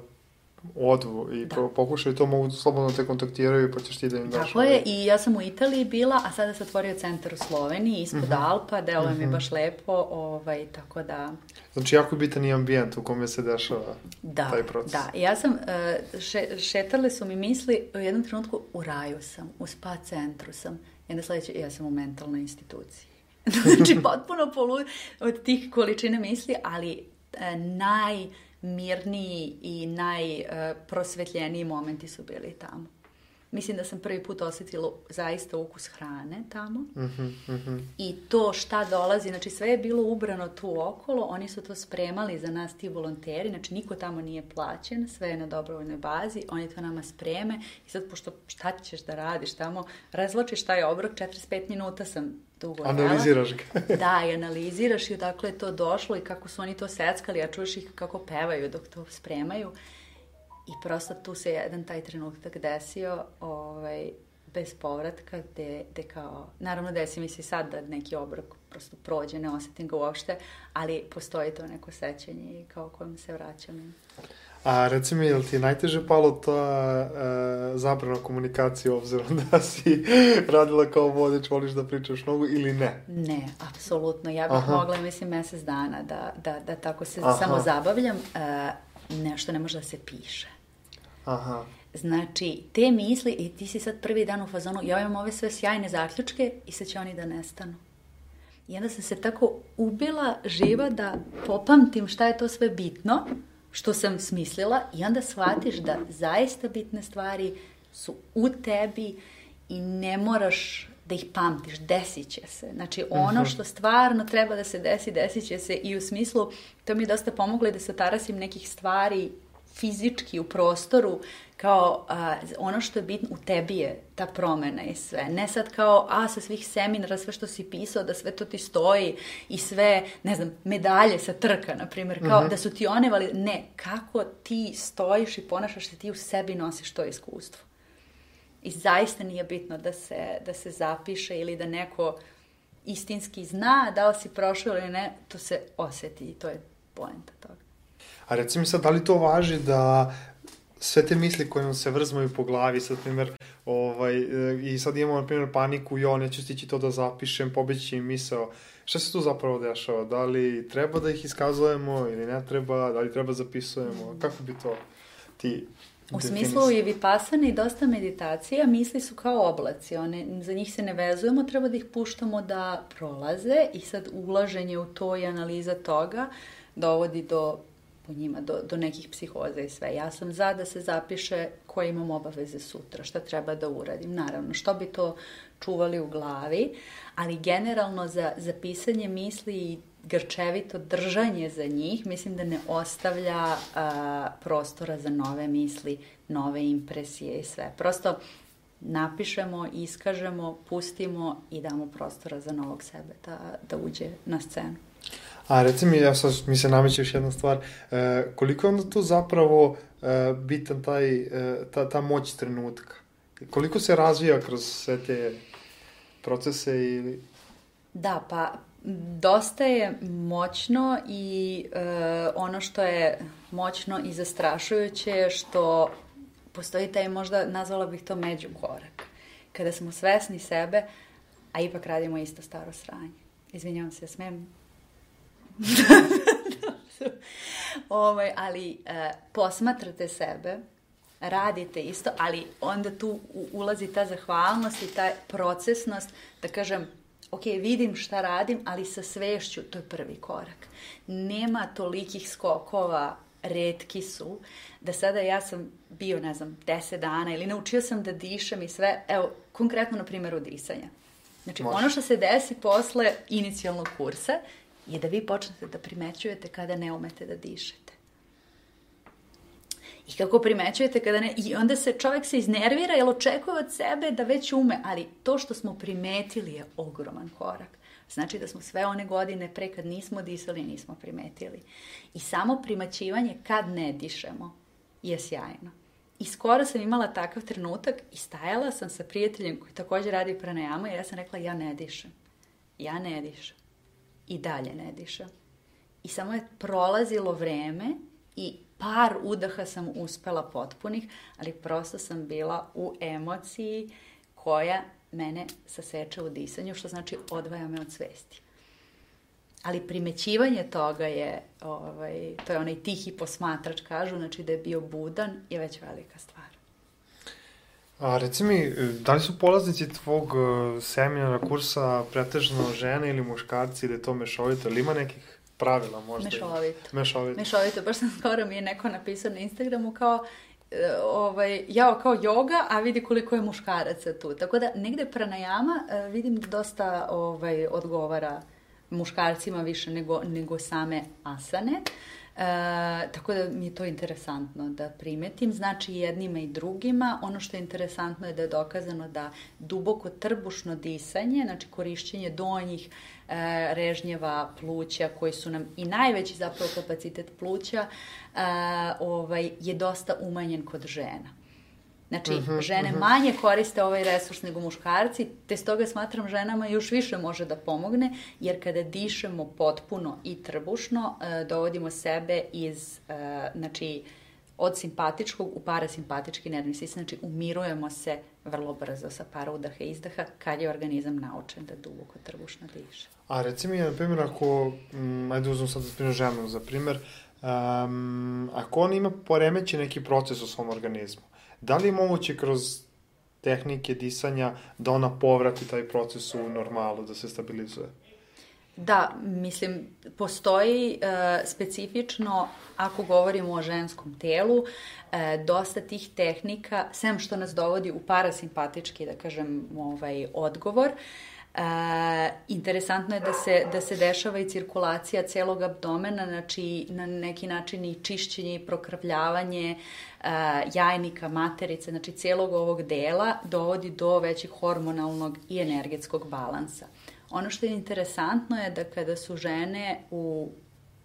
odvu i da. pokušaju to, mogu slobodno te kontaktiraju pa ćeš ti da im daš. Tako je, ovaj- i ja sam u Italiji bila, a sada se otvorio centar u Sloveniji, ispod uh mhm. -huh. Alpa, deluje uh -huh. mi mhm. baš lepo, ovaj, tako da... Znači, jako je bitan i ambijent u kome se dešava da, taj proces. Da, ja sam, uh, še, šetale su mi misli, u jednom trenutku u raju sam, u spa centru sam, i onda sledeće, ja sam u mentalnoj instituciji. znači, potpuno polu od tih količine misli, ali e, najmirniji i najprosvetljeniji momenti su bili tamo. Mislim da sam prvi put osetila zaista ukus hrane tamo. Uh -huh, uh -huh. I to šta dolazi, znači sve je bilo ubrano tu okolo, oni su to spremali za nas ti volonteri, znači niko tamo nije plaćen, sve je na dobrovoljnoj bazi, oni to nama spreme i sad pošto šta ćeš da radiš tamo, razločiš taj obrok, 45 minuta sam dugo Analiziraš ga. da, i analiziraš i odakle je to došlo i kako su oni to seckali, a čuješ ih kako pevaju dok to spremaju. I prosto tu se jedan taj trenutak desio, ovaj, bez povratka, gde, gde kao, naravno desi mi se sad da neki obrok prosto prođe, ne osetim ga uopšte, ali postoji to neko sećanje i kao kojem se vraćam. A reci mi, je li ti najteže palo ta e, zabrana komunikacije obzirom da si radila kao vodič, voliš da pričaš mnogo ili ne? Ne, apsolutno. Ja bih Aha. mogla, mislim, mesec dana da, da, da tako se Aha. samo zabavljam. E, nešto ne može da se piše. Aha. Znači, te misli, i ti si sad prvi dan u fazonu, ja imam ove sve sjajne zaključke i sad će oni da nestanu. I onda sam se tako ubila živa da popamtim šta je to sve bitno, što sam smislila i onda shvatiš da zaista bitne stvari su u tebi i ne moraš da ih pamtiš, desit će se. Znači, ono mhm. što stvarno treba da se desi, desit će se i u smislu, to mi je dosta pomoglo da se tarasim nekih stvari fizički u prostoru kao a, ono što je bitno u tebi je ta promena i sve. Ne sad kao, a sa svih seminara, sve što si pisao, da sve to ti stoji i sve, ne znam, medalje sa trka, na primjer, kao uh mhm. -huh. da su ti one vali... Ne, kako ti stojiš i ponašaš se, ti u sebi nosiš to iskustvo. I zaista nije bitno da se, da se zapiše ili da neko istinski zna da li si prošao ili ne, to se oseti i to je poenta toga. A reci mi sad, da li to važi da sve te misli koje nam se vrzmaju po glavi, sad, primjer, ovaj, i sad imamo, na primjer, paniku, jo, neću stići to da zapišem, pobeći im misao. Šta se tu zapravo dešava? Da li treba da ih iskazujemo ili ne treba? Da li treba zapisujemo? Kako bi to ti U smislu i vipasane i dosta meditacija, misli su kao oblaci, one, za njih se ne vezujemo, treba da ih puštamo da prolaze i sad ulaženje u to i analiza toga dovodi do po njima, do, do nekih psihoza i sve. Ja sam za da se zapiše koje imam obaveze sutra, šta treba da uradim. Naravno, što bi to čuvali u glavi, ali generalno za, za pisanje misli i grčevito držanje za njih, mislim da ne ostavlja a, prostora za nove misli, nove impresije i sve. Prosto napišemo, iskažemo, pustimo i damo prostora za novog sebe da, da uđe na scenu. A reci mi, ja sad mi se nameće još jedna stvar, e, koliko je onda tu zapravo e, bitan taj, e, ta, ta moć trenutka? Koliko se razvija kroz sve te procese ili... Da, pa dosta je moćno i e, ono što je moćno i zastrašujuće je što postoji taj možda, nazvala bih to međukorak. Kada smo svesni sebe, a ipak radimo isto staro sranje. Izvinjavam se, smem ovaj, ali e, posmatrate sebe, radite isto, ali onda tu ulazi ta zahvalnost i ta procesnost, da kažem, ok, vidim šta radim, ali sa svešću, to je prvi korak. Nema tolikih skokova, redki su, da sada ja sam bio, ne znam, 10 dana ili naučio sam da dišem i sve, evo, konkretno na primjeru disanja. Znači, Može. ono što se desi posle inicijalnog kursa je da vi počnete da primećujete kada ne umete da dišete. I kako primećujete kada ne... I onda se čovjek se iznervira jer očekuje od sebe da već ume, ali to što smo primetili je ogroman korak. Znači da smo sve one godine pre kad nismo disali, nismo primetili. I samo primaćivanje kad ne dišemo je sjajno. I skoro sam imala takav trenutak i stajala sam sa prijateljem koji takođe radi pranajamu i ja sam rekla ja ne dišem. Ja ne dišem i dalje ne diša. I samo je prolazilo vreme i par udaha sam uspela potpunih, ali prosto sam bila u emociji koja mene saseče u disanju, što znači odvaja me od svesti. Ali primećivanje toga je, ovaj, to je onaj tihi posmatrač, kažu, znači da je bio budan, je već velika stvar. A reci mi, da li su polaznici tvog e, seminara, kursa pretežno žene ili muškarci, je to mešovito, ili ima nekih pravila možda? Mešovito. Mešovito. Mešovito, baš sam skoro mi je neko napisao na Instagramu kao e, ovaj, jao kao joga, a vidi koliko je muškaraca tu. Tako da negde pranajama e, vidim da dosta ovaj, odgovara muškarcima više nego, nego same asane. Uh, E, tako da mi je to interesantno da primetim. Znači jednima i drugima. Ono što je interesantno je da je dokazano da duboko trbušno disanje, znači korišćenje donjih e, režnjeva pluća koji su nam i najveći zapravo kapacitet pluća e, ovaj, je dosta umanjen kod žena. Znači, uh mhm, -huh, žene uh mhm. -huh. manje koriste ovaj resurs nego muškarci, te stoga smatram ženama još više može da pomogne, jer kada dišemo potpuno i trbušno, uh, dovodimo sebe iz, uh, znači, od simpatičkog u parasimpatički nervni sistem, znači umirujemo se vrlo brzo sa para udaha i izdaha kad je organizam naučen da duboko trbušno diše. A reci mi, na primjer, ako, m, ajde uzmem sad da ženu za primjer, um, ako on ima poremeći neki proces u svom organizmu, Da li je moguće kroz tehnike disanja da ona povrati taj proces u normalu, da se stabilizuje? Da, mislim, postoji e, specifično, ako govorimo o ženskom telu, e, dosta tih tehnika, sem što nas dovodi u parasimpatički, da kažem, ovaj, odgovor, E, interesantno je da se, da se dešava i cirkulacija celog abdomena, znači na neki način i čišćenje i prokrvljavanje e, jajnika, materice, znači celog ovog dela dovodi do većeg hormonalnog i energetskog balansa. Ono što je interesantno je da kada su žene u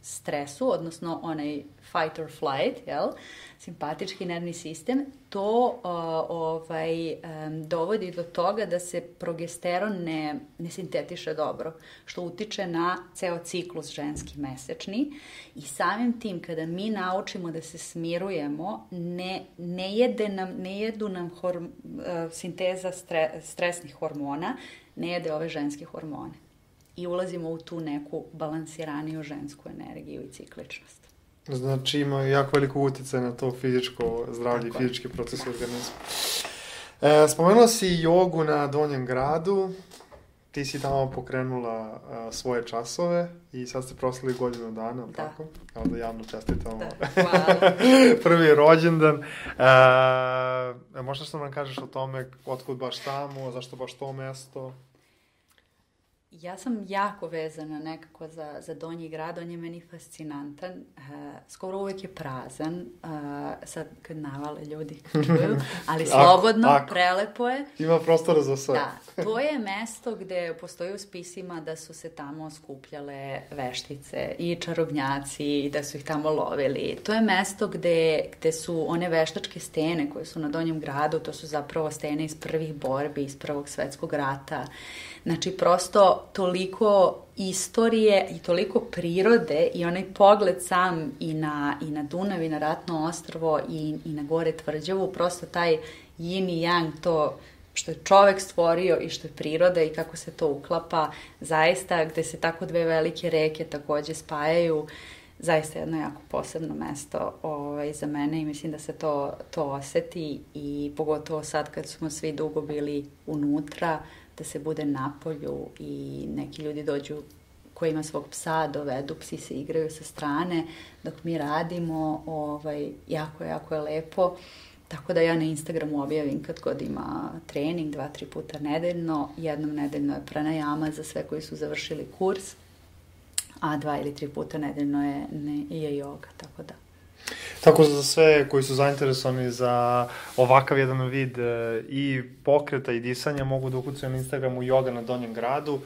stresu, odnosno onaj fight or flight, jel? simpatički nervni sistem, to uh, ovaj, um, dovodi do toga da se progesteron ne, ne sintetiše dobro, što utiče na ceo ciklus ženski mesečni i samim tim kada mi naučimo da se smirujemo, ne, ne, jede nam, ne jedu nam horm, uh, sinteza stre, stresnih hormona, ne jede ove ženske hormone i ulazimo u tu neku balansiraniju žensku energiju i cikličnost. Znači ima jako veliko utjecaj na to fizičko zdravlje i fizički proces organizma. E, spomenula si jogu na Donjem gradu, ti si tamo pokrenula a, svoje časove i sad ste proslali godinu dana, da. tako? Evo da javno čestitamo. Da, hvala. Prvi rođendan. E, možda što nam kažeš o tome, otkud baš tamo, zašto baš to mesto? Ja sam jako vezana nekako za, za Donji grad, on je meni fascinantan. Uh, skoro uvek je prazan, uh, sad kad navale ljudi čuju, ali slobodno, ako, ako. prelepo je. Ima prostora za sve. Da, to je mesto gde postoji u spisima da su se tamo skupljale veštice i čarobnjaci i da su ih tamo lovili. To je mesto gde, gde su one veštačke stene koje su na Donjem gradu, to su zapravo stene iz prvih borbi, iz Prvog svetskog rata. Znači, prosto toliko istorije i toliko prirode i onaj pogled sam i na, i na Dunav i na Ratno ostrvo i, i na gore tvrđavu, prosto taj yin i yang, to što je čovek stvorio i što je priroda i kako se to uklapa, zaista gde se tako dve velike reke takođe spajaju, zaista jedno jako posebno mesto ovaj, za mene i mislim da se to, to oseti i pogotovo sad kad smo svi dugo bili unutra, da se bude na polju i neki ljudi dođu koji ima svog psa, dovedu, psi se igraju sa strane, dok mi radimo, ovaj, jako, jako je lepo. Tako da ja na Instagramu objavim kad god ima trening, dva, tri puta nedeljno, jednom nedeljno je pranajama za sve koji su završili kurs, a dva ili tri puta nedeljno je, ne, je yoga, tako da. Tako za sve koji su zainteresovani za ovakav jedan vid e, i pokreta i disanja mogu da ukucaju na Instagramu yoga na Donjem gradu,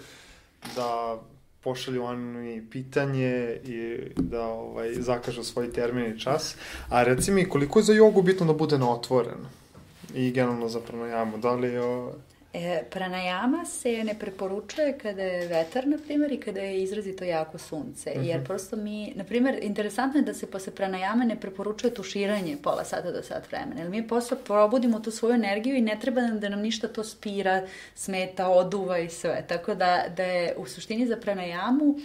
da pošalju oni pitanje i da ovaj, zakažu svoj termin i čas. A reci mi, koliko je za jogu bitno da bude na otvoren? I generalno za pranajamu, da li je... E, pranajama se ne preporučuje kada je vetar, na primjer, i kada je izrazito jako sunce. Uh -huh. Jer mhm. prosto mi, na primjer, interesantno je da se posle pranajama ne preporučuje tuširanje pola sata do sat vremena. Jer mi posle probudimo tu svoju energiju i ne treba nam da nam ništa to spira, smeta, oduva i sve. Tako da, da je u suštini za pranajamu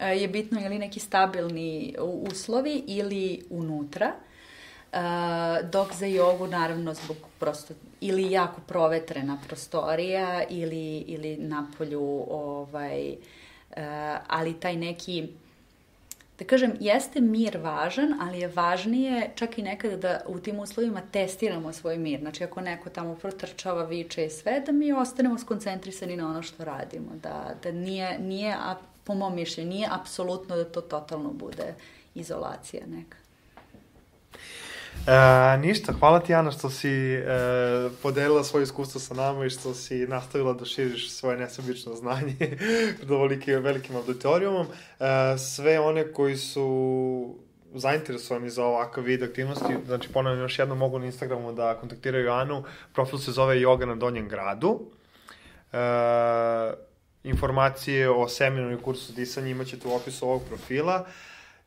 e, je bitno ili neki stabilni uslovi ili unutra. Uh, dok za jogu, naravno, zbog prosto ili jako provetrena prostorija ili, ili napolju, ovaj, uh, ali taj neki, da kažem, jeste mir važan, ali je važnije čak i nekada da u tim uslovima testiramo svoj mir. Znači, ako neko tamo protrčava, viče i sve, da mi ostanemo skoncentrisani na ono što radimo. Da, da nije, nije, po mom mišljenju, nije apsolutno da to totalno bude izolacija neka. E, ništa, hvala ti Ana što si e, podelila svoje iskustvo sa nama i što si nastavila da širiš svoje nesobično znanje pred ovolikim velikim auditorijumom. E, sve one koji su zainteresovani za ovakav vid aktivnosti, znači ponavljam još jednom mogu na Instagramu da kontaktiraju Anu, profil se zove Yoga na Donjem gradu. E, informacije o seminaru i kursu disanja imaćete u opisu ovog profila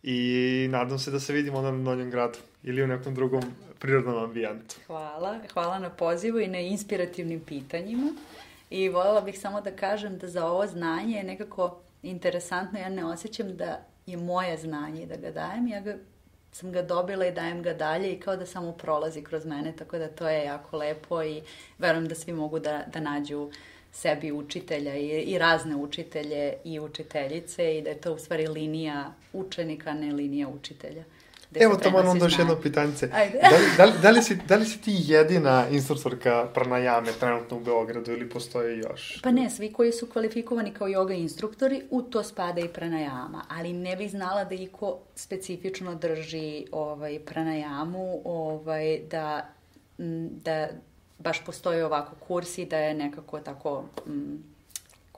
i nadam se da se vidimo na Donjem gradu ili u nekom drugom prirodnom ambijentu. Hvala. Hvala na pozivu i na inspirativnim pitanjima. I voljela bih samo da kažem da za ovo znanje je nekako interesantno. Ja ne osjećam da je moje znanje da ga dajem. Ja ga, sam ga dobila i dajem ga dalje i kao da samo prolazi kroz mene, tako da to je jako lepo i verujem da svi mogu da, da nađu sebi učitelja i, i razne učitelje i učiteljice i da je to u stvari linija učenika, ne linija učitelja. Evo tamo onda još jedno pitanje. Ajde. Da li, da, li, da, li si, da li si ti jedina instruktorka pranajame trenutno u Beogradu ili postoje još? Pa ne, svi koji su kvalifikovani kao yoga instruktori, u to spada i pranajama, ali ne bih znala da iko specifično drži ovaj, pranajamu, ovaj, da, da baš postoji ovako kurs i da je nekako tako m,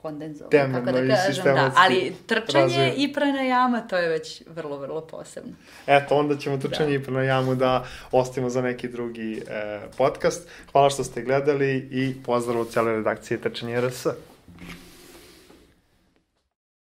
kondenzovan, Temeljno kako da kažem, da, ali trčanje razvijeno. i pranajama, to je već vrlo, vrlo posebno. Eto, onda ćemo trčanje i pranajamu da ostavimo za neki drugi e, podcast. Hvala što ste gledali i pozdrav od cijele redakcije Trčanje RS.